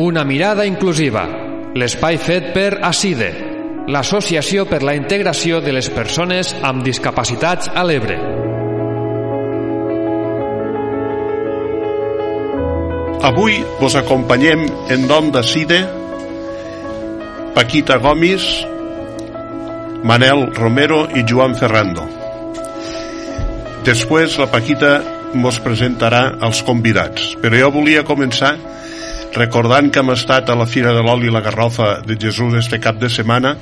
Una mirada inclusiva. L'espai fet per ACIDE, l'Associació per la Integració de les Persones amb Discapacitats a l'Ebre. Avui vos acompanyem en nom de CIDE, Paquita Gomis, Manel Romero i Joan Ferrando. Després la Paquita mos presentarà els convidats, però jo volia començar recordant que hem estat a la Fira de l'Oli i la Garrofa de Jesús este cap de setmana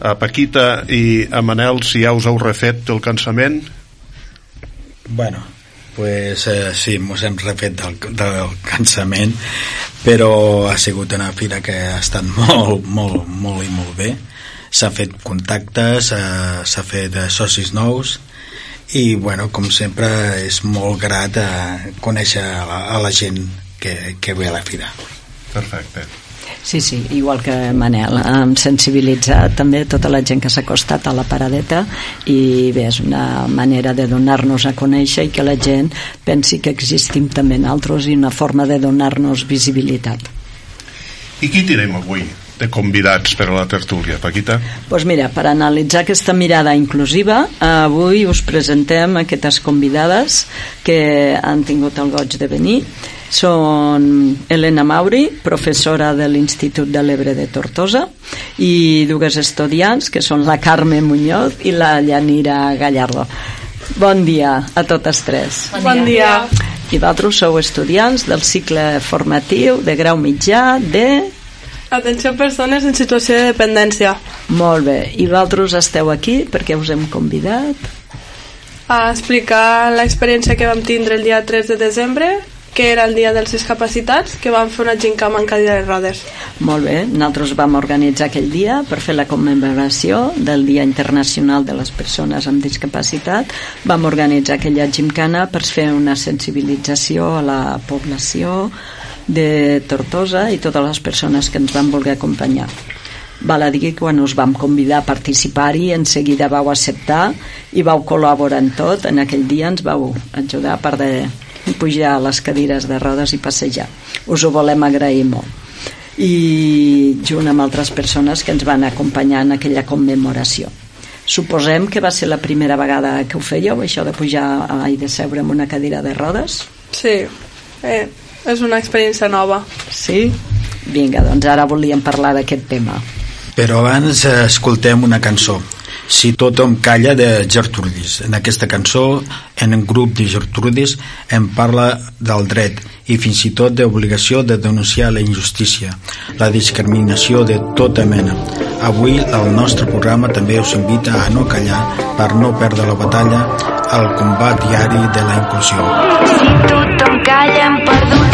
a Paquita i a Manel si ja us heu refet el cansament Bueno, pues eh, sí, ens hem refet del, del cansament, però ha sigut una fira que ha estat molt, molt, molt i molt bé. S'ha fet contactes, eh, s'ha fet eh, socis nous i, bueno, com sempre, és molt grat eh, conèixer a la, a la gent que, que ve a la fira. perfecte Sí, sí, igual que Manel, hem sensibilitzat també tota la gent que s'ha acostat a la paradeta i bé, és una manera de donar-nos a conèixer i que la gent pensi que existim també altres i una forma de donar-nos visibilitat. i qui tirem avui de convidats per a la tertúlia, Paquita? Doncs mira, per analitzar aquesta mirada inclusiva, avui us presentem aquestes convidades que han tingut el goig de venir. Són Helena Mauri, professora de l'Institut de l'Ebre de Tortosa, i dues estudiants, que són la Carme Muñoz i la Llanira Gallardo. Bon dia a totes tres. Bon dia. I vosaltres sou estudiants del cicle formatiu de grau mitjà de... Atenció a persones en situació de dependència. Molt bé. I vosaltres esteu aquí perquè us hem convidat A explicar l'experiència que vam tindre el dia 3 de desembre, que era el dia dels discapacitats, que vam fer una gincama en cadira de rodes. Molt bé, nosaltres vam organitzar aquell dia per fer la commemoració del Dia Internacional de les Persones amb Discapacitat. Vam organitzar aquella gimcana per fer una sensibilització a la població de Tortosa i totes les persones que ens van voler acompanyar. Val a dir que quan us vam convidar a participar-hi en seguida vau acceptar i vau col·laborar en tot. En aquell dia ens vau ajudar a part de pujar a les cadires de rodes i passejar. Us ho volem agrair molt i junt amb altres persones que ens van acompanyar en aquella commemoració. Suposem que va ser la primera vegada que ho fèieu, això de pujar a- i de seure en una cadira de rodes? Sí, eh, és una experiència nova. Sí? Vinga, doncs ara volíem parlar d'aquest tema. Però abans eh, escoltem una cançó. Si tothom calla de Gertrudis. En aquesta cançó, en un grup de Gertrudis, em parla del dret i fins i tot d'obligació de denunciar la injustícia, la discriminació de tota mena. Avui el nostre programa també us invita a no callar per no perdre la batalla al combat diari de la inclusió. Si tothom calla hem perdut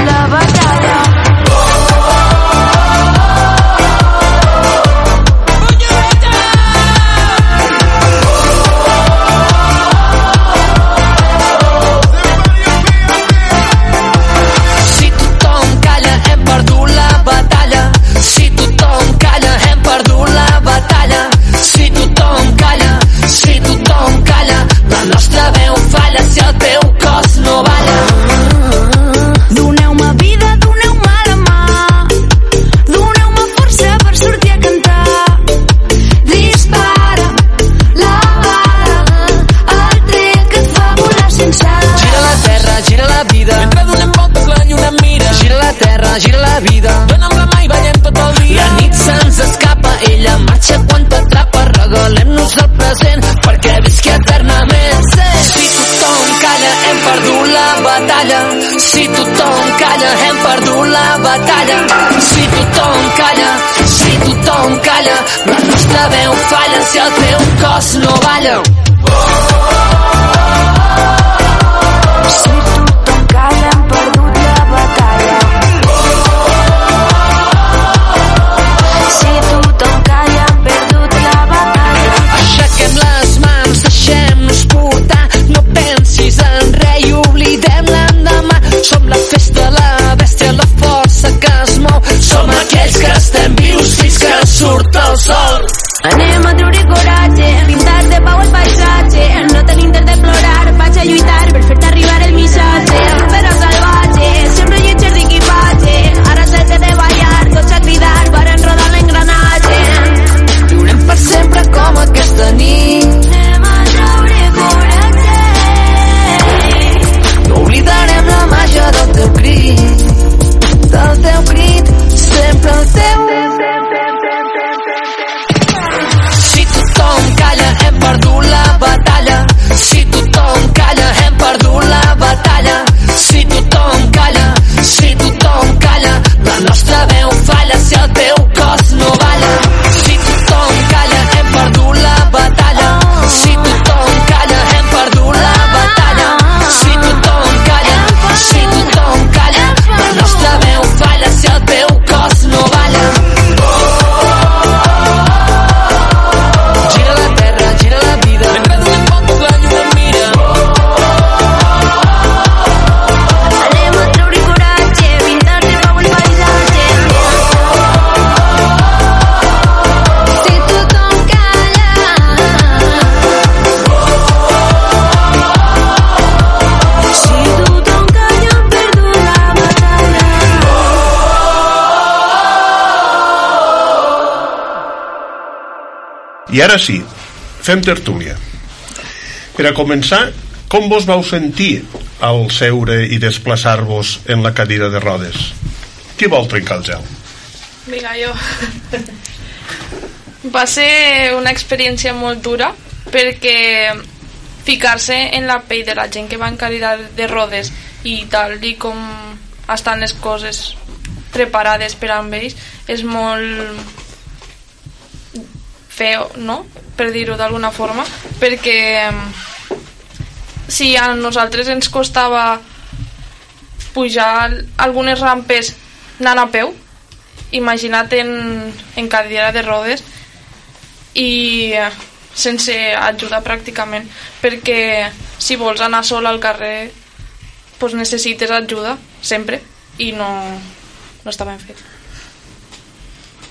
falla si el teu cos no I ara sí, fem tertúlia. Per a començar, com vos vau sentir al seure i desplaçar-vos en la cadira de rodes? Qui vol trencar el gel? Vinga, jo. Va ser una experiència molt dura perquè ficar-se en la pell de la gent que va cadira de rodes i tal i com estan les coses preparades per amb ells és molt feo, no? Per dir-ho d'alguna forma, perquè si a nosaltres ens costava pujar algunes rampes anant a peu, imagina't en, en cadira de rodes i eh, sense ajuda pràcticament perquè si vols anar sol al carrer pues necessites ajuda sempre i no, no està ben fet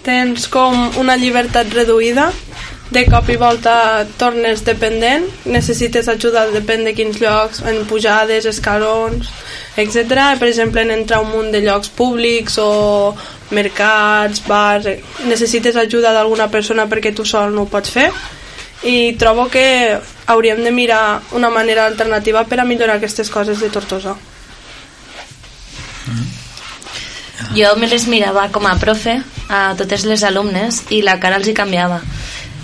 tens com una llibertat reduïda de cop i volta tornes dependent necessites ajuda depèn de quins llocs en pujades, escalons etc. Per exemple, en entrar a un munt de llocs públics o mercats, bars... eh, Necessites ajuda d'alguna persona perquè tu sol no ho pots fer i trobo que hauríem de mirar una manera alternativa per a millorar aquestes coses de Tortosa. Jo me les mirava com a profe a totes les alumnes i la cara els hi canviava.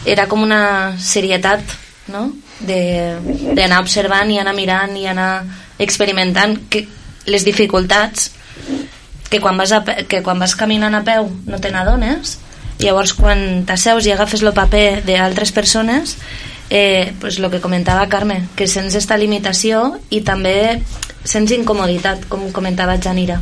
Era com una serietat, no? D'anar observant i anar mirant i anar experimentant que les dificultats que quan vas, a, que quan vas caminant a peu no te n'adones llavors quan t'asseus i agafes el paper d'altres persones eh, pues lo que comentava Carme que sents esta limitació i també sents incomoditat com comentava Janira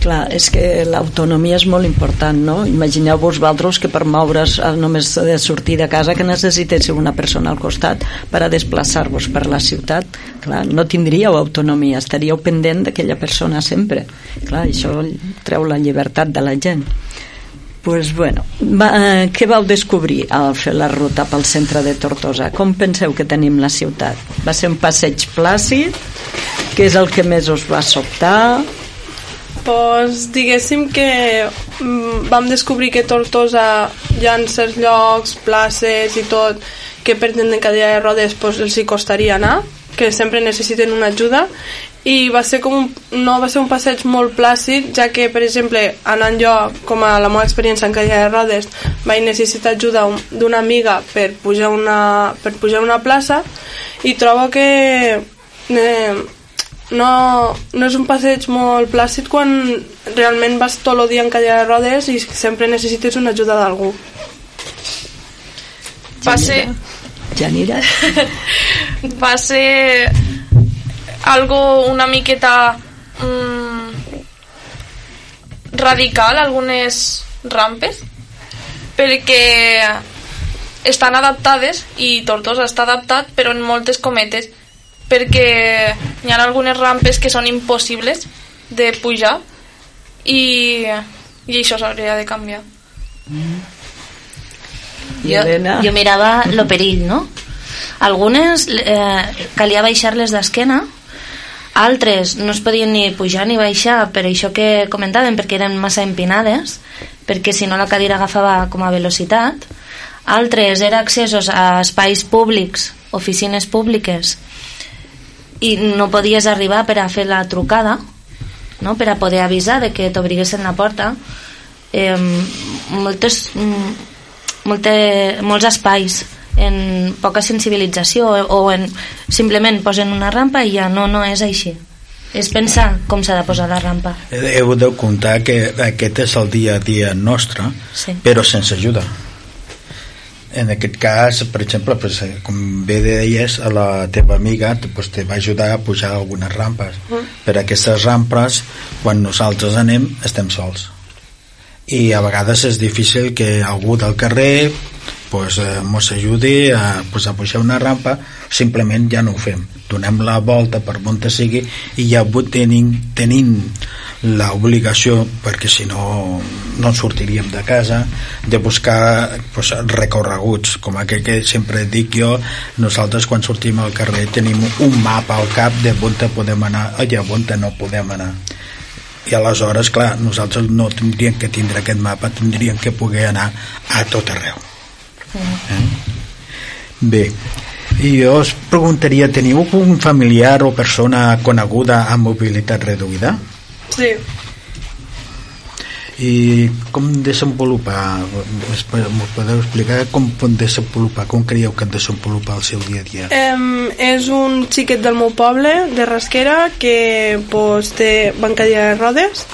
Clar, és que l'autonomia és molt important, no? Imagineu-vos vosaltres que per moure's eh, només de sortir de casa que necessitéssiu una persona al costat per a desplaçar-vos per la ciutat. Clar, no tindríeu autonomia, estaríeu pendent d'aquella persona sempre. Clar, això treu la llibertat de la gent. pues bueno, va, eh, què vau descobrir al fer la ruta pel centre de Tortosa? Com penseu que tenim la ciutat? Va ser un passeig plàcid? Què és el que més us va sobtar? Pues, diguéssim que mm, vam descobrir que Tortosa hi ha certs llocs, places i tot que per gent en cadira de rodes pues, els hi costaria anar que sempre necessiten una ajuda. I va ser com un, no va ser un passeig molt plàcid ja que per exemple anant jo com a la meva experiència en cadira de rodes vaig necessitar ajuda un- d'una amiga per pujar una, per pujar una plaça i trobo que eh, no, no és un passeig molt plàcid quan realment vas tot el dia en cadira de rodes i sempre necessites una ajuda d'algú. Va ser, Janira? va ser algo una miqueta mm, radical, algunes rampes, perquè estan adaptades i Tortosa està adaptat, però en moltes cometes, perquè hi ha algunes rampes que són impossibles de pujar i, i això s'hauria de canviar. I jo, jo mirava lo perill, no? Algunes eh, calia baixar-les d'esquena, altres no es podien ni pujar ni baixar per això que comentàvem, perquè eren massa empinades, perquè si no la cadira agafava com a velocitat, altres eren accessos a espais públics, oficines públiques, i no podies arribar per a fer la trucada, no? per a poder avisar de que t'obriguessin la porta. Eh, moltes, mm, molte, molts espais en poca sensibilització o en, simplement posen una rampa i ja no, no és així és pensar com s'ha de posar la rampa Heu de comptar que aquest és el dia a dia nostre, Sí. però sense ajuda. En aquest cas, per exemple, pues, eh, com bé deies, a la teva amiga pues, te va ajudar a pujar algunes rampes. Per aquestes rampes, quan nosaltres anem, estem sols. I a vegades és difícil que algú del carrer pues, eh, mos ajudi a, pues, a pujar una rampa simplement ja no ho fem donem la volta per on sigui i ja avui tenim, tenim l'obligació perquè si no no sortiríem de casa de buscar pues, recorreguts com aquell que sempre dic jo nosaltres quan sortim al carrer tenim un mapa al cap de on podem anar i a on no podem anar i aleshores, clar, nosaltres no tindríem que tindre aquest mapa, tindríem que poder anar a tot arreu. Eh? Bé, i jo us preguntaria, teniu un familiar o persona coneguda amb mobilitat reduïda? Sí, I com desenvolupar, us m'ho podeu explicar com pot desenvolupar, com creieu que desenvolupa el seu dia a dia? Em, és un xiquet del meu poble, de Rasquera, que pues, té bancadilla de rodes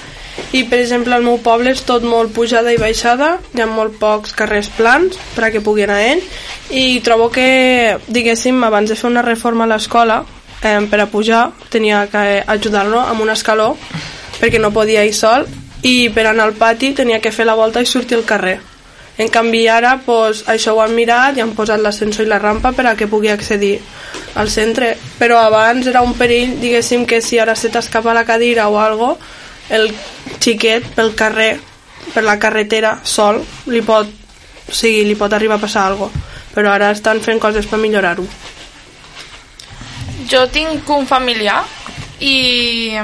i, per exemple, al meu poble és tot molt pujada i baixada, hi ha molt pocs carrers plans per a que pugui anar ell i trobo que, diguéssim, abans de fer una reforma a l'escola, eh, per a pujar tenia que ajudar-lo amb un escaló perquè no podia ir sol. I per anar al pati tenia que fer la volta i sortir al carrer. En canvi ara pues, això ho han mirat i han posat l'ascensor i la rampa per a que pugui accedir al centre, però abans era un perill, diguéssim que si ara se t'escapa la cadira o algo, el xiquet pel carrer, per la carretera, sol, li pot, o sigui, li pot arribar a passar algo. Però ara estan fent coses per millorar-ho. Jo tinc un familiar i,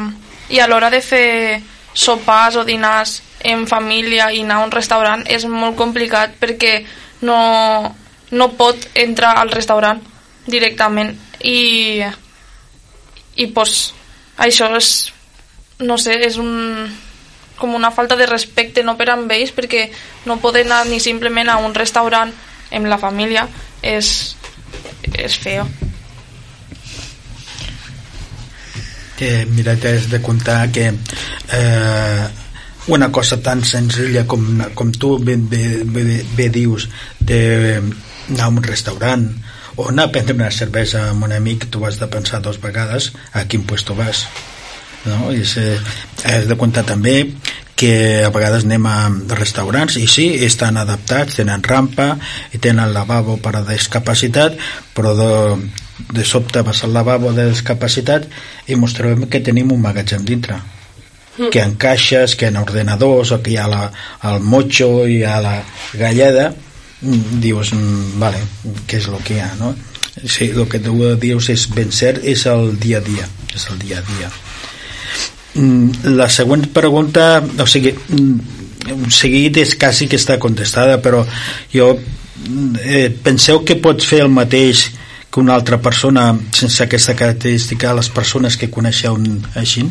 i a l'hora de fer sopars o dinars en família i anar a un restaurant és molt complicat perquè no, no pot entrar al restaurant directament i, i pues, això és no sé, és un, com una falta de respecte no per amb ells perquè no poden anar ni simplement a un restaurant amb la família. És, és feo. Que mira, t'has de comptar que eh, una cosa tan senzilla com, com tu bé, bé, bé, bé dius d'anar a un restaurant o anar a prendre una cervesa amb un amic tu has de pensar dos vegades a quin puesto vas no? I és, eh, has de comptar també que a vegades anem a restaurants i sí, estan adaptats, tenen rampa i tenen lavabo per a discapacitat però de, de sobte vas al lavabo de discapacitat i mos trobem que tenim un magatzem dintre que hi ha caixes, que ha ordenadors o que hi ha la, el motxo i ha la galleda mm, dius, mm, vale, què és el que hi ha no? sí, el que tu dius és ben cert és el dia a dia és el dia a dia Mm, la següent pregunta o sigui, mm, un seguit és quasi que està contestada però jo mm, eh, penseu que pots fer el mateix que una altra persona sense aquesta característica les persones que coneixeu així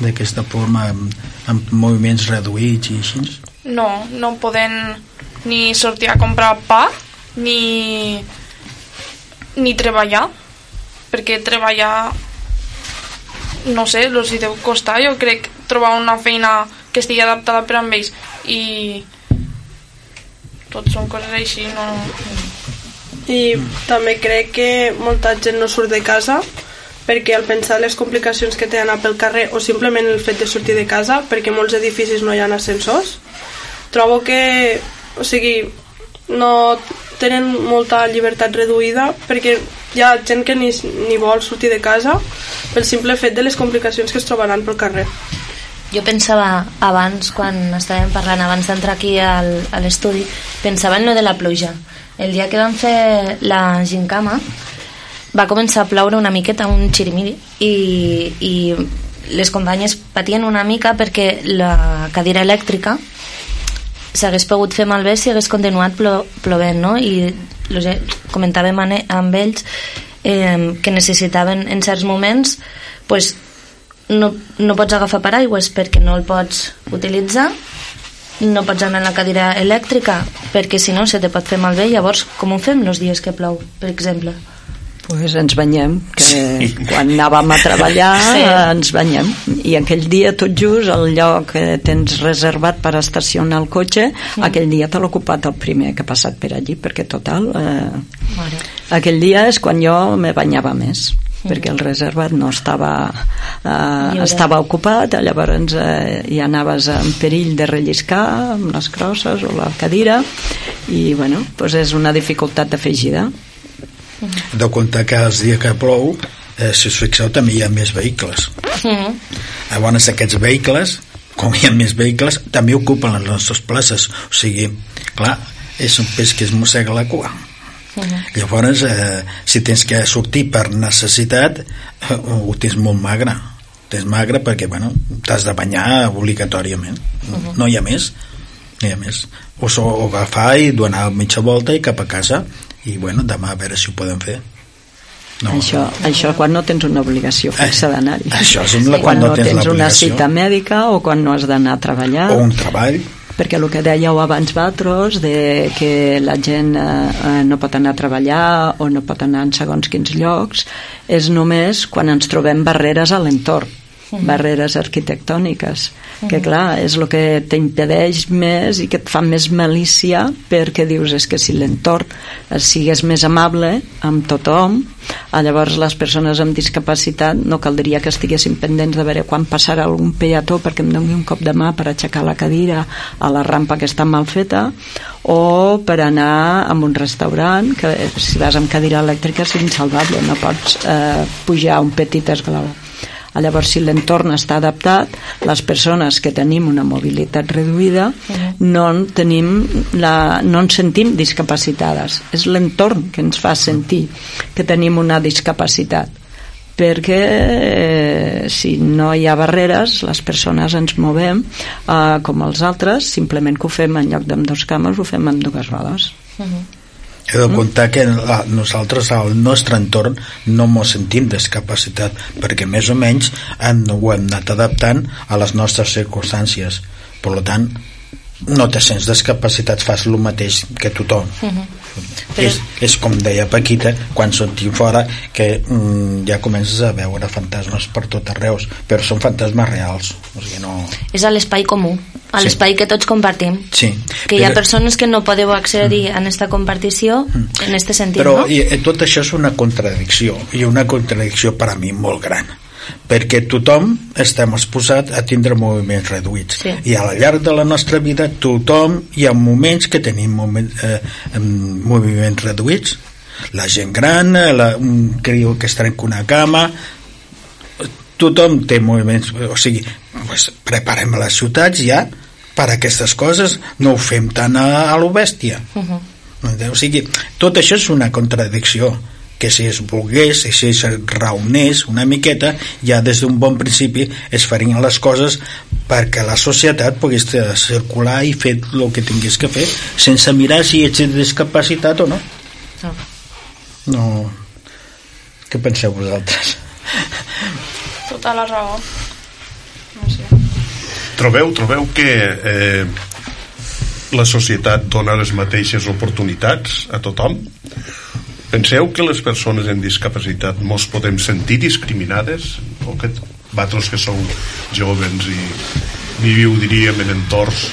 d'aquesta forma amb, amb moviments reduïts i així? No, no poden ni sortir a comprar pa ni, ni treballar perquè treballar no sé, els hi deu costar jo crec trobar una feina que estigui adaptada per amb ells i tot són coses així no... I també crec que molta gent no surt de casa perquè al pensar les complicacions que té anar pel carrer o simplement el fet de sortir de casa perquè molts edificis no hi ha ascensors trobo que o sigui no tenen molta llibertat reduïda perquè hi ha gent que ni, ni vol sortir de casa pel simple fet de les complicacions que es trobaran pel carrer Jo pensava abans, quan estàvem parlant, abans d'entrar aquí al, a l'estudi, pensava en lo de la pluja. El dia que vam fer la gincama va començar a ploure una miqueta, un xirimiri, i, i les companyes patien una mica perquè la cadira elèctrica s'hagués pogut fer malbé si hagués continuat plo, plovent, no? I los, comentàvem amb ells eh, que necessitaven en certs moments pues, no, no pots agafar paraigües perquè no el pots utilitzar no pots anar en la cadira elèctrica perquè si no se te pot fer malbé llavors com ho fem els dies que plou per exemple pues ens banyem que sí. quan anàvem a treballar Sí. sí. ens banyem i aquell dia tot just el lloc que tens reservat per estacionar el cotxe mm. aquell dia te l'ha ocupat el primer que ha passat per allí perquè total eh, Mare. aquell dia és quan jo me banyava més perquè el reservat no estava eh, Lliure. estava ocupat llavors eh, ja anaves en perill de relliscar amb les crosses o la cadira i bueno, doncs és una dificultat afegida de comptar que els dies que plou eh, si us fixeu també hi ha més vehicles. Mm. llavors aquests vehicles com hi ha més vehicles també ocupen les nostres places. O sigui, clar, és un peix que es mossega la cua. Llavors eh, si tens que sortir per necessitat eh, ho tens molt magre. Ho tens magre perquè bueno, t'has de banyar obligatòriament. No hi ha més. I a més. O, so, o agafar i donar mitja volta i cap a casa i bueno, demà a veure si ho podem fer No. Això, això quan no tens una obligació fixa d'anar-hi. això és la- quan, quan no no tens tens una cita mèdica o quan no has d'anar a treballar. o un treball Perquè el que dèieu abans vosaltres de que la gent eh, eh, no pot anar a treballar o no pot anar en segons quins llocs és només quan ens trobem barreres a l'entorn barreres arquitectòniques que clar, és el que t'impedeix més i que et fa més malícia perquè dius és que si l'entorn sigués més amable amb tothom a llavors les persones amb discapacitat no caldria que estiguessin pendents de veure quan passarà algun peató perquè em doni un cop de mà per aixecar la cadira a la rampa que està mal feta o per anar a un restaurant que eh, si vas amb cadira elèctrica és insalvable no pots eh, pujar un petit esglaó Llavors, si l'entorn està adaptat, les persones que tenim una mobilitat reduïda no, en tenim la, no ens sentim discapacitades. És l'entorn que ens fa sentir que tenim una discapacitat. Perquè eh, si no hi ha barreres les persones ens movem eh, com els altres, simplement que ho fem en lloc d'amb dos cames, ho fem amb dues rodes he de comptar que la, nosaltres al nostre entorn no ens sentim discapacitat perquè més o menys hem, ho hem anat adaptant a les nostres circumstàncies. Per tant no te sents discapacitat fas el mateix que tothom Però- és, és com deia Paquita quan sortim fora que mm, ja comences a veure fantasmes per tot arreu però són fantasmes reals o sigui, no... És a l'espai comú, a Sí. l'espai que tots compartim. sí. Que hi ha Però- persones que no podeu accedir en esta compartició en este sentit, Però no? i, i tot això és una contradicció i una contradicció per a mi molt gran perquè tothom estem exposat a tindre moviments reduïts Sí. i al llarg de la nostra vida tothom hi ha moments que tenim moment, eh, moviments reduïts la gent gran, eh, la, un criu que es trenca una cama tothom té moviments o sigui, pues, preparem les ciutats ja per a aquestes coses no ho fem tan a, a lo bèstia Uh -huh. O sigui, tot això és una contradicció que si es volgués, si es raonés una miqueta, ja des d'un bon principi es farien les coses perquè la societat pogués eh, circular i fer el que tingués que fer sense mirar si ets discapacitat o no. No... Què penseu vosaltres? Tota la raó. No sé. Trobeu, trobeu que eh, la societat dona les mateixes oportunitats a tothom? Penseu que les persones amb discapacitat mos podem sentir discriminades? O que vosaltres que sou jovens i viviu, diríem, en entorns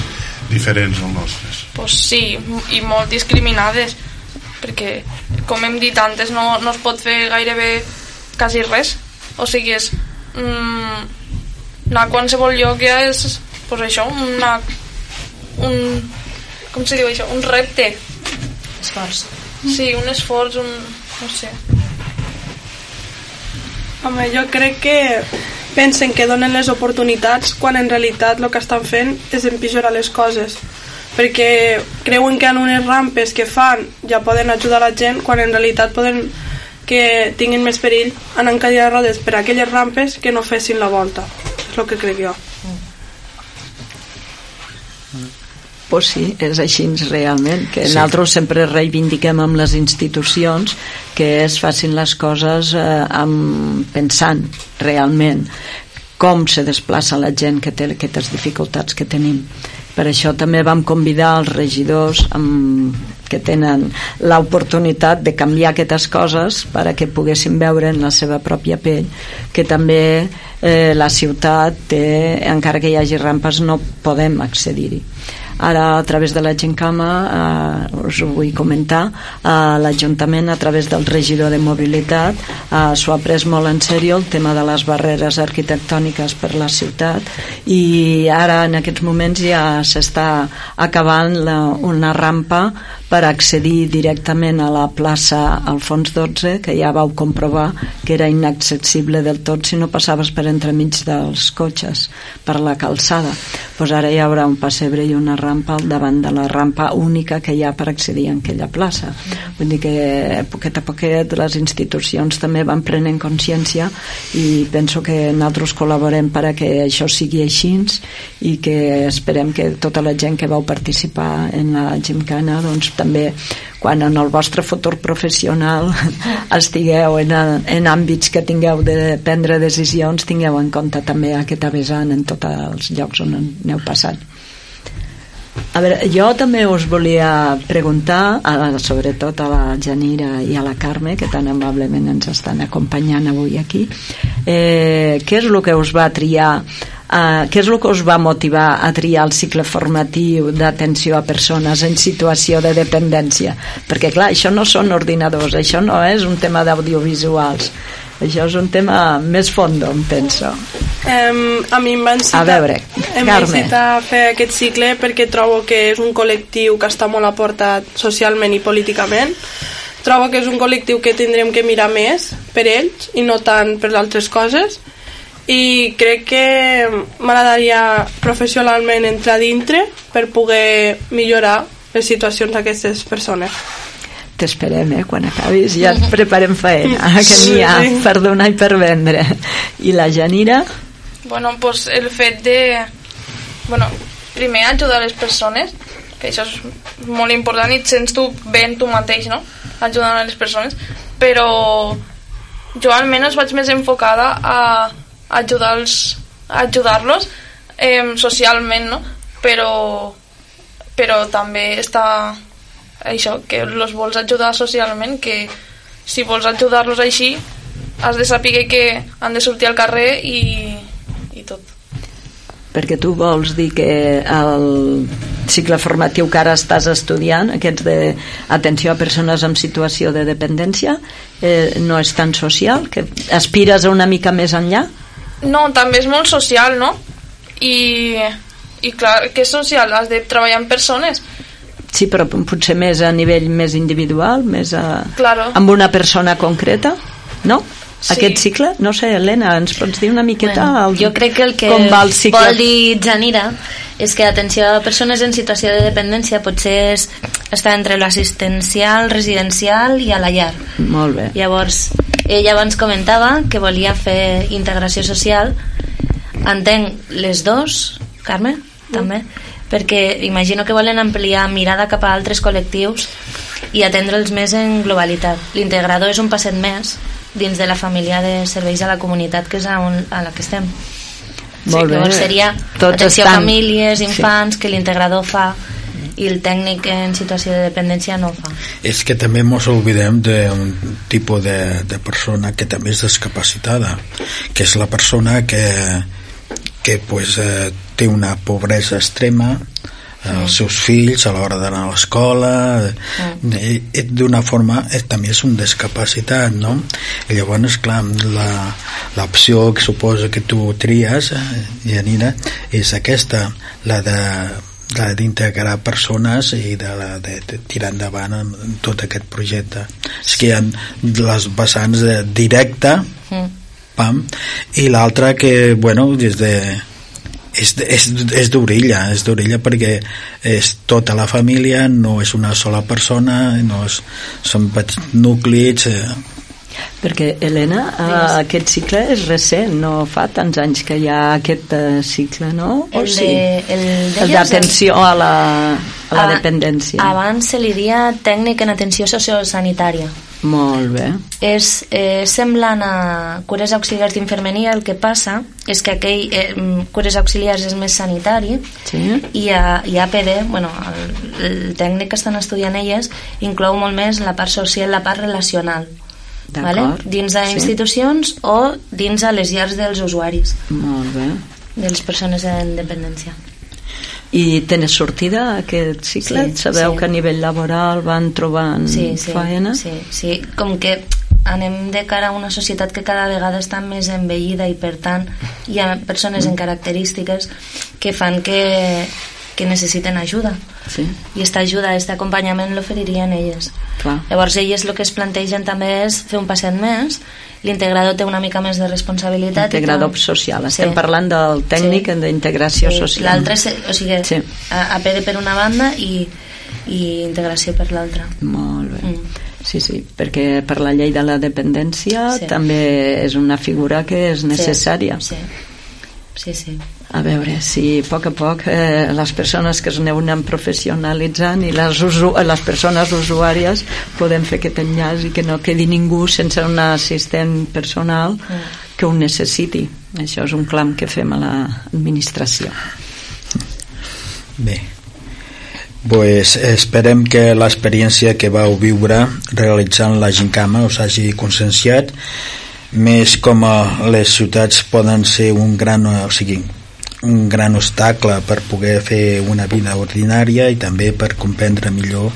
diferents als nostres? pues sí, i molt discriminades perquè com hem dit antes no, no es pot fer gairebé quasi res o sigui és mm, anar a qualsevol lloc ja és pues això, una un, com se diu això, un repte Esforç. Sí, un esforç un, no sé. Home, jo crec que pensen que donen les oportunitats quan en realitat el que estan fent és empitjorar les coses perquè creuen que en unes rampes que fan ja poden ajudar la gent quan en realitat poden que tinguin més perill anar en cadira de rodes per aquelles rampes que no fessin la volta. És el que crec jo pues sí, és així realment que Sí. nosaltres sempre reivindiquem amb les institucions que es facin les coses eh, amb, pensant realment com se desplaça la gent que té aquestes dificultats que tenim per això també vam convidar els regidors amb, que tenen l'oportunitat de canviar aquestes coses per a que poguessin veure en la seva pròpia pell que també eh, la ciutat té, encara que hi hagi rampes no podem accedir-hi ara a través de la Gencama eh, us ho vull comentar eh, l'Ajuntament a través del regidor de mobilitat eh, s'ho ha pres molt en sèrio el tema de les barreres arquitectòniques per la ciutat i ara en aquests moments ja s'està acabant la, una rampa per accedir directament a la plaça Alfons XII, que ja vau comprovar que era inaccessible del tot si no passaves per entremig dels cotxes, per la calçada. Pues ara hi haurà un pessebre i una rampa al davant de la rampa única que hi ha per accedir a aquella plaça. Vull dir que poquet a poquet les institucions també van prenent consciència i penso que nosaltres col·laborem per a que això sigui així i que esperem que tota la gent que vau participar en la gimcana doncs també quan en el vostre futur professional estigueu en, en àmbits que tingueu de prendre decisions tingueu en compte també aquesta vessant en tots els llocs on aneu passant. A veure, jo també us volia preguntar, a, sobretot a la Janira i a la Carme, que tan amablement ens estan acompanyant avui aquí, eh, què és el que us va triar Uh, què és el que us va motivar a triar el cicle formatiu d'atenció a persones en situació de dependència? Perquè, clar, això no són ordinadors, això no és un tema d'audiovisuals, això és un tema més fondo, em penso. Um, a mi em van citar, A veure, em van Carme. citar a fer aquest cicle perquè trobo que és un col·lectiu que està molt aportat socialment i políticament. Trobo que és un col·lectiu que tindrem que mirar més per ells i no tant per altres coses i crec que m'agradaria professionalment entrar dintre per poder millorar les situacions d'aquestes persones. T'esperem, eh, quan acabis, ja et preparem faena, que n'hi ha Sí. per donar i per vendre. I la Janira? Bueno, pues el fet de... Bueno, primer ajudar les persones, que això és molt important i et sents tu bé en tu mateix, no? Ajudant a les persones, però jo almenys vaig més enfocada a ajudar-los a ajudar-los eh, socialment, no? Però, però també està això, que els vols ajudar socialment, que si vols ajudar-los així has de saber que han de sortir al carrer i, i tot. Perquè tu vols dir que el cicle formatiu que ara estàs estudiant, aquests d'atenció a persones en situació de dependència, eh, no és tan social, que aspires a una mica més enllà? No, també és molt social, no? I, i clar, que és social? Has de treballar amb persones. Sí, però potser més a nivell més individual, més a... Claro. amb una persona concreta, no? Sí. Aquest cicle? No sé, Helena, ens pots dir una miqueta Bueno, el, jo crec que el que com va el cicle? vol dir Janira és que atenció a persones en situació de dependència potser és, està entre l'assistencial, residencial i a la llar. Molt bé. Llavors, ella abans comentava que volia fer integració social. Entenc les dos, Carme, també, perquè imagino que volen ampliar mirada cap a altres col·lectius i atendre'ls més en globalitat. L'integrador és un passet més dins de la família de serveis a la comunitat que és a, on, a la que estem. Molt bé. Llavors seria Tots atenció estan- a famílies, Sí. infants, que l'integrador fa i el tècnic en situació de dependència no ho fa. És que també ens oblidem d'un tipus de, de persona que també és discapacitada, que és la persona que, que pues, eh, té una pobresa extrema, eh, els seus fills a l'hora d'anar a l'escola eh, eh, d'una forma eh, també és un discapacitat no? i llavors clar la- l'opció que suposa que tu tries eh, Janina és aquesta la de d'integrar persones i de, la, de, de tirar endavant amb tot aquest projecte és que hi ha les vessants de directa Mm. pam, i l'altra que bueno, des de és, és, és d'orilla, és d'orilla perquè és tota la família, no és una sola persona, no és, són petits núclids, eh, Perquè, Helena, eh, aquest cicle és recent, no fa tants anys que hi ha aquest eh, cicle, no? O El sí? de- el d'atenció a la, a la Ah, dependència. Abans se li dia tècnic en atenció sociosanitària. Molt bé. És eh, semblant a cures auxiliars d'infermeria, el que passa és que aquell eh, cures auxiliars és més sanitari Sí? i, a, i APD, bueno, el, el tècnic que estan estudiant elles inclou molt més la part social, la part relacional. Vale? dins de Sí. institucions o dins a les llars dels usuaris Molt bé. de les persones en dependència I tens sortida aquest cicle? Sí, Sabeu sí. que a nivell laboral van trobant sí, sí, faena? sí, sí, com que anem de cara a una societat que cada vegada està més envellida i per tant hi ha persones en característiques que fan que que necessiten ajuda Sí, i aquesta ajuda, aquest acompanyament l'oferirien elles clar. llavors elles el que es plantegen també és fer un passet més l'integrador té una mica més de responsabilitat i Integrador té- social. Estem Sí. parlant del tècnic Sí. d'integració Sí, social. l'altre o sigui, Sí. a- APD per una banda i, i integració per l'altra Molt bé. Mm. Sí, sí, perquè per la llei de la dependència Sí. també és una figura que és necessària. sí, sí, sí. A veure, si a poc a poc eh, les persones que es anem professionalitzant i les, usu les persones usuàries podem fer aquest enllaç i que no quedi ningú sense un assistent personal que ho necessiti. Això és un clam que fem a l'administració. Bé, pues esperem que l'experiència que vau viure realitzant la gincama us hagi conscienciat més com a les ciutats poden ser un gran, o sigui, un gran obstacle per poder fer una vida ordinària i també per comprendre millor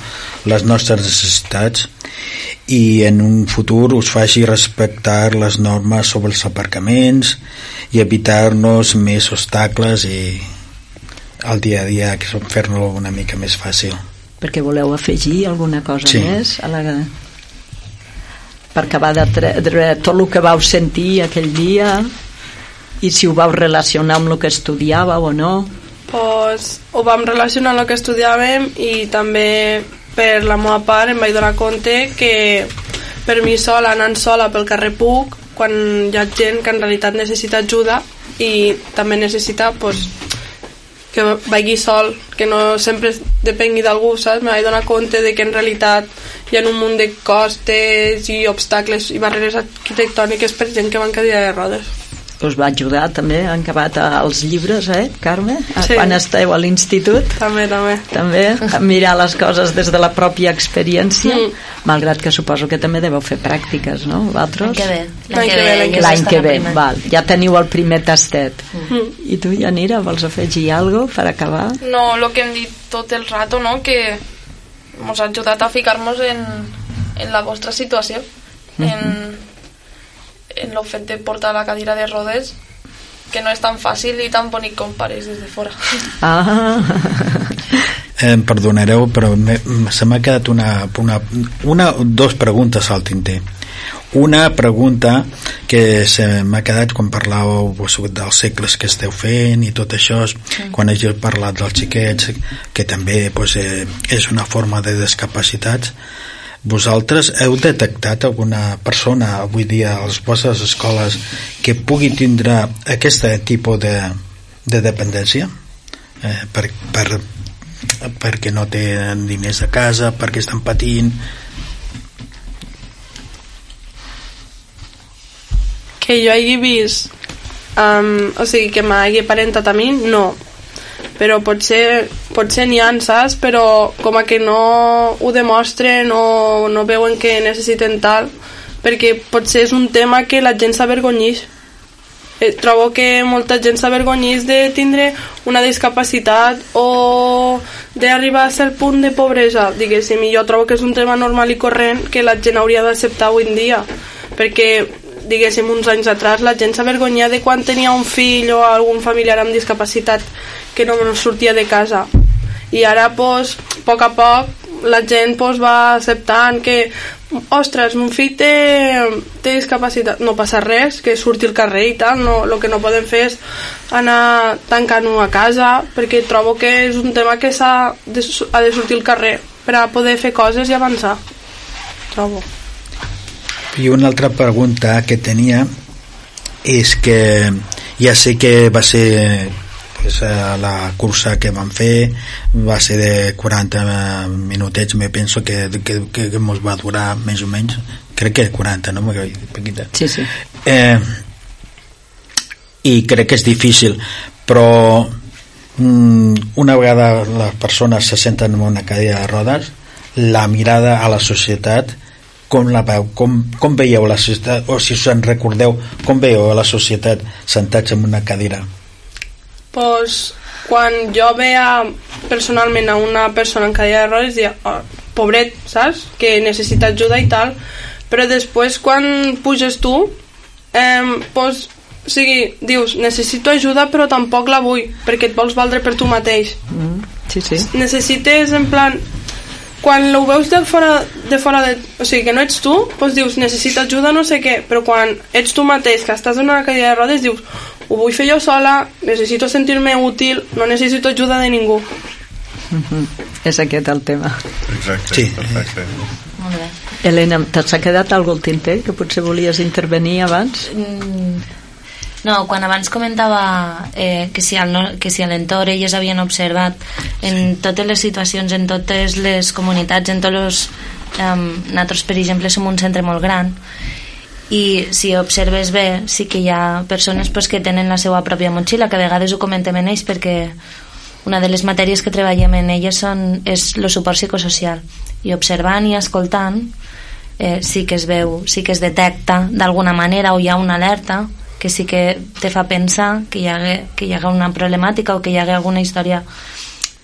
les nostres necessitats i en un futur us faci respectar les normes sobre els aparcaments i evitar-nos més obstacles i al dia a dia que fer-lo una mica més fàcil Perquè voleu afegir alguna cosa Sí. més a la... per acabar de, tre... de tot el que vau sentir aquell dia i si ho vau relacionar amb el que estudiàveu o no pues, ho vam relacionar amb el que estudiàvem i també per la meva part em vaig donar compte que per mi sola, anant sola pel carrer Puc, quan hi ha gent que en realitat necessita ajuda i també necessita pues, que vagi sol, que no sempre depengui d'algú, saps? Me vaig donar compte de que en realitat hi ha un munt de costes i obstacles i barreres arquitectòniques per gent que va en cadira de rodes. Us va ajudar també han acabat els llibres, eh, Carme? Sí. Quan esteu a l'institut També, també. també a mirar les coses des de la pròpia experiència Mm. malgrat que suposo que també deveu fer pràctiques no? Vosaltres? L'any que ve, l'any que ve. L'any que ve, val. ja teniu el primer tastet Mm. i tu, Yanira, vols afegir alguna per acabar? No, lo que hem dit tot el rato, no? Que ens ha ajudat a ficar-nos en, en la vostra situació, en, en el fet de portar la cadira de rodes, que no és tan fàcil i tan bonic com pareix des de fora. Ah, eh, em perdonareu però me, se m'ha quedat una, una, una dos preguntes al tinter. Una pregunta que se m'ha quedat quan parlàveu vos, dels segles que esteu fent i tot això, quan hagi parlat dels xiquets, que també pues, eh, és una forma de discapacitats vosaltres heu detectat alguna persona avui dia a les vostres escoles que pugui tindre aquest tipus de, de dependència? Eh, per, per, perquè no tenen diners a casa perquè estan patint? Que jo hagi vist um, o sigui, que m'hagi parentat a mi no però potser, potser n'hi ha, saps? Però com a que no ho demostren o no veuen que necessiten tal, perquè potser és un tema que la gent s'avergonyix. Eh, trobo que molta gent s'avergonyix de tindre una discapacitat o d'arribar a cert punt de pobresa, diguéssim, i jo trobo que és un tema normal i corrent que la gent hauria d'acceptar avui en dia, perquè diguéssim, uns anys atrás la gent s'avergonya de quan tenia un fill o algun familiar amb discapacitat que no sortia de casa. I ara pues, a poc a poc la gent pues, va acceptant que ostres, mon fill té, té discapacitat, no passa res que surti al carrer i tal, no, el que no podem fer és anar tancant-ho a casa perquè trobo que és un tema que s'ha de, ha de sortir al carrer per a poder fer coses i avançar. Trobo i una altra pregunta que tenia és que ja sé que va ser pues, eh, la cursa que vam fer va ser de 40 minutets me penso que, que, que, que mos va durar més o menys crec que 40 no? Paquita? sí, sí. Eh, i crec que és difícil però mm, una vegada les persones se senten en una cadira de rodes la mirada a la societat com la veu, com, com veieu la societat o si us en recordeu com veieu la societat sentats en una cadira pues, quan jo veia personalment a una persona en cadira de rodes deia, oh, pobret, saps? Que necessita ajuda i tal però després quan puges tu eh, pues, o sigui, dius necessito ajuda però tampoc la vull perquè et vols valdre per tu mateix Mm. sí, sí. necessites en plan quan ho veus de fora, de fora de, o sigui, que no ets tu, doncs dius, necessito ajuda, no sé què, però quan ets tu mateix, que estàs en una cadira de rodes, dius, ho vull fer jo sola, necessito sentir-me útil, no necessito ajuda de ningú. Mhm. És aquest el tema. Exacte, Sí. perfecte. Molt bé. Helena, t'ha quedat algú al tinter que potser volies intervenir abans? Mm, No, quan abans comentava eh, que si al que si a l'entorn elles havien observat en totes les situacions, en totes les comunitats, en tots els... Um, nosaltres, per exemple, som un centre molt gran i si observes bé sí que hi ha persones pues, que tenen la seva pròpia motxilla, que a vegades ho comentem en ells perquè una de les matèries que treballem en elles són, és el suport psicosocial. I observant i escoltant eh, sí que es veu, sí que es detecta d'alguna manera o hi ha una alerta que sí que te fa pensar que hi hagué, que hi hagué una problemàtica o que hi hagué alguna història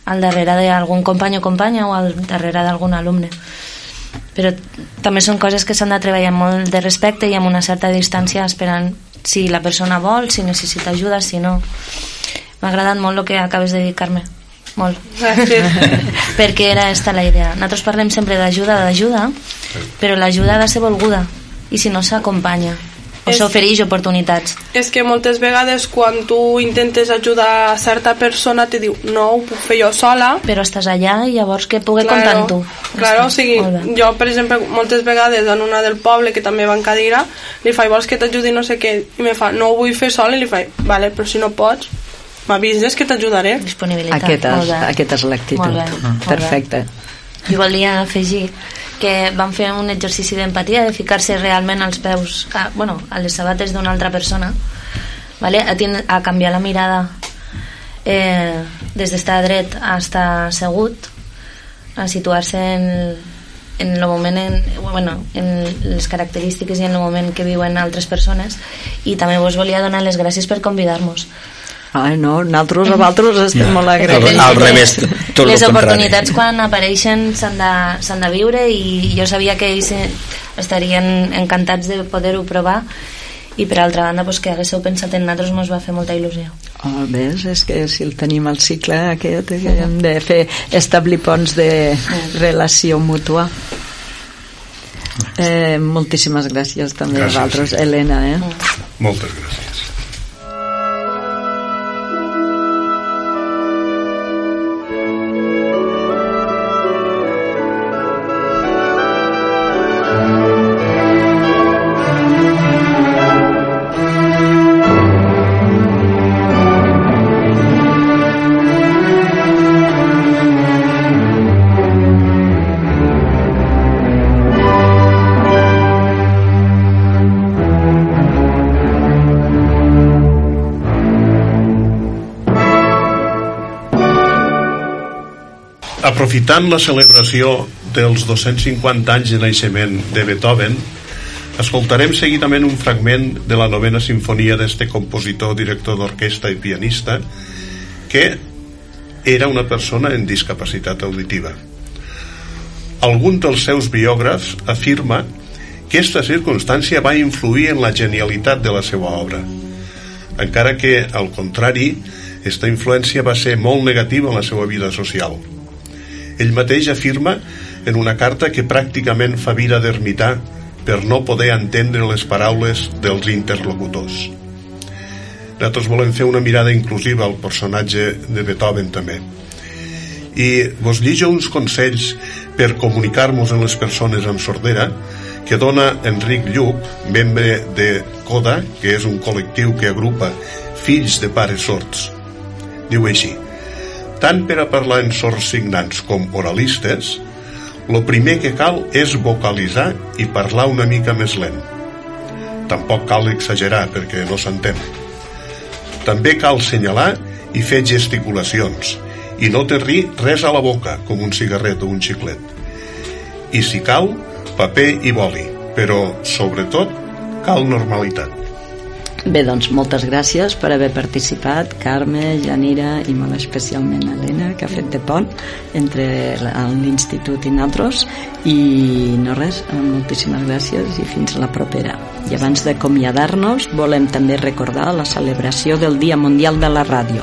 al darrere d'algun company o companya o al darrere d'algun alumne. Però també són coses que s'han de treballar amb molt de respecte i amb una certa distància esperant si la persona vol, si necessita ajuda, si no. M'ha agradat molt el que acabes de dir Carme. Molt. Perquè era esta la idea. Nosaltres parlem sempre d'ajuda, d'ajuda però l'ajuda ha de ser volguda. I si no s'acompanya o s'ofereix oportunitats És que moltes vegades quan tu intentes ajudar a certa persona te diu no, ho puc fer jo sola però estàs allà i llavors que pugui comptar amb tu Claro, o sigui, jo, per exemple, moltes vegades en una del poble que també va en cadira, li faig, vols que t'ajudi no sé què? I me fa, no ho vull fer sol, i li faig, vale, però si no pots, m'avises que t'ajudaré. disponibilitat Aquesta és, aquesta és l'actitud. Bé, molt bé. I volia afegir que van fer un exercici d'empatia de ficar-se realment als peus a, bueno, a les sabates d'una altra persona vale? a, tin- a canviar la mirada eh, des d'estar dret a estar assegut a situar-se en, en el moment en, bueno, en les característiques i en el moment que viuen altres persones i també vos volia donar les gràcies per convidar-nos Ai, no, nosaltres a vosaltres estem molt Al, agraïts. al revés, tot les el contrari. oportunitats quan apareixen s'han de, s'han de viure i jo sabia que ells eh, estarien encantats de poder-ho provar i per altra banda pues, que haguéssiu pensat en nosaltres mos va fer molta il·lusió Oh, ves, és que si el tenim al cicle aquest, que hem de fer establir ponts de relació mútua. Eh, moltíssimes gràcies també Gràcies. a vosaltres, Helena. Eh? Moltes gràcies. Aprofitant la celebració dels 250 anys de naixement de Beethoven, escoltarem seguidament un fragment de la novena sinfonia d'este compositor, director d'orquestra i pianista, que era una persona en discapacitat auditiva. Algun dels seus biògrafs afirma que aquesta circumstància va influir en la genialitat de la seva obra, encara que, al contrari, aquesta influència va ser molt negativa en la seva vida social. Ell mateix afirma en una carta que pràcticament fa vida d'ermità per no poder entendre les paraules dels interlocutors. Nosaltres volem fer una mirada inclusiva al personatge de Beethoven també. I vos llijo uns consells per comunicar-nos amb les persones amb sordera que dona Enric Lluc, membre de CODA, que és un col·lectiu que agrupa fills de pares sords. Diu així, tant per a parlar en sords signants com oralistes, lo primer que cal és vocalitzar i parlar una mica més lent. Tampoc cal exagerar perquè no s'entén. També cal senyalar i fer gesticulacions i no tenir res a la boca com un cigarret o un xiclet. I si cal, paper i boli, però sobretot cal normalitat. Bé, doncs moltes gràcies per haver participat, Carme, Janira i molt especialment Helena, que ha fet de pont entre l'Institut i nosaltres. I no res, moltíssimes gràcies i fins la propera. I abans d'acomiadar-nos, volem també recordar la celebració del Dia Mundial de la Ràdio,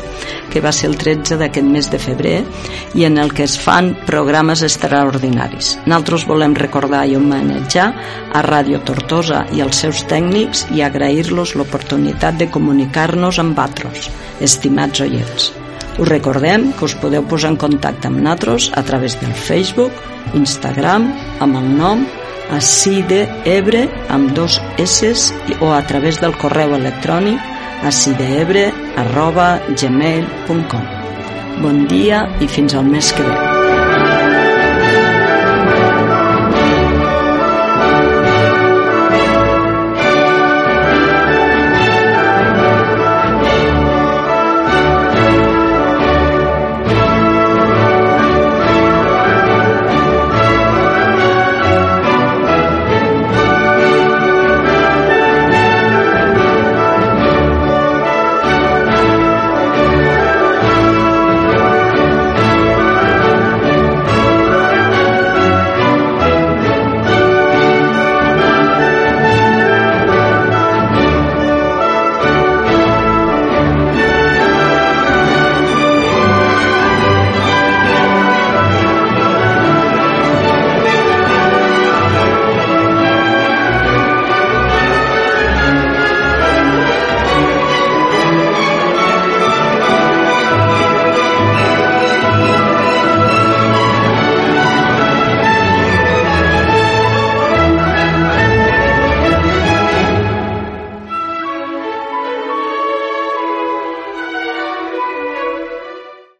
que va ser el 13 d'aquest mes de febrer i en el que es fan programes extraordinaris. Nosaltres volem recordar i homenatjar a Ràdio Tortosa i als seus tècnics i agrair-los l'oportunitat de comunicar-nos amb altres, estimats oients. Us recordem que us podeu posar en contacte amb nosaltres a través del Facebook, Instagram, amb el nom acideebre amb dos S o a través del correu electrònic acideebre arroba gmail.com Bon dia i fins al mes que ve.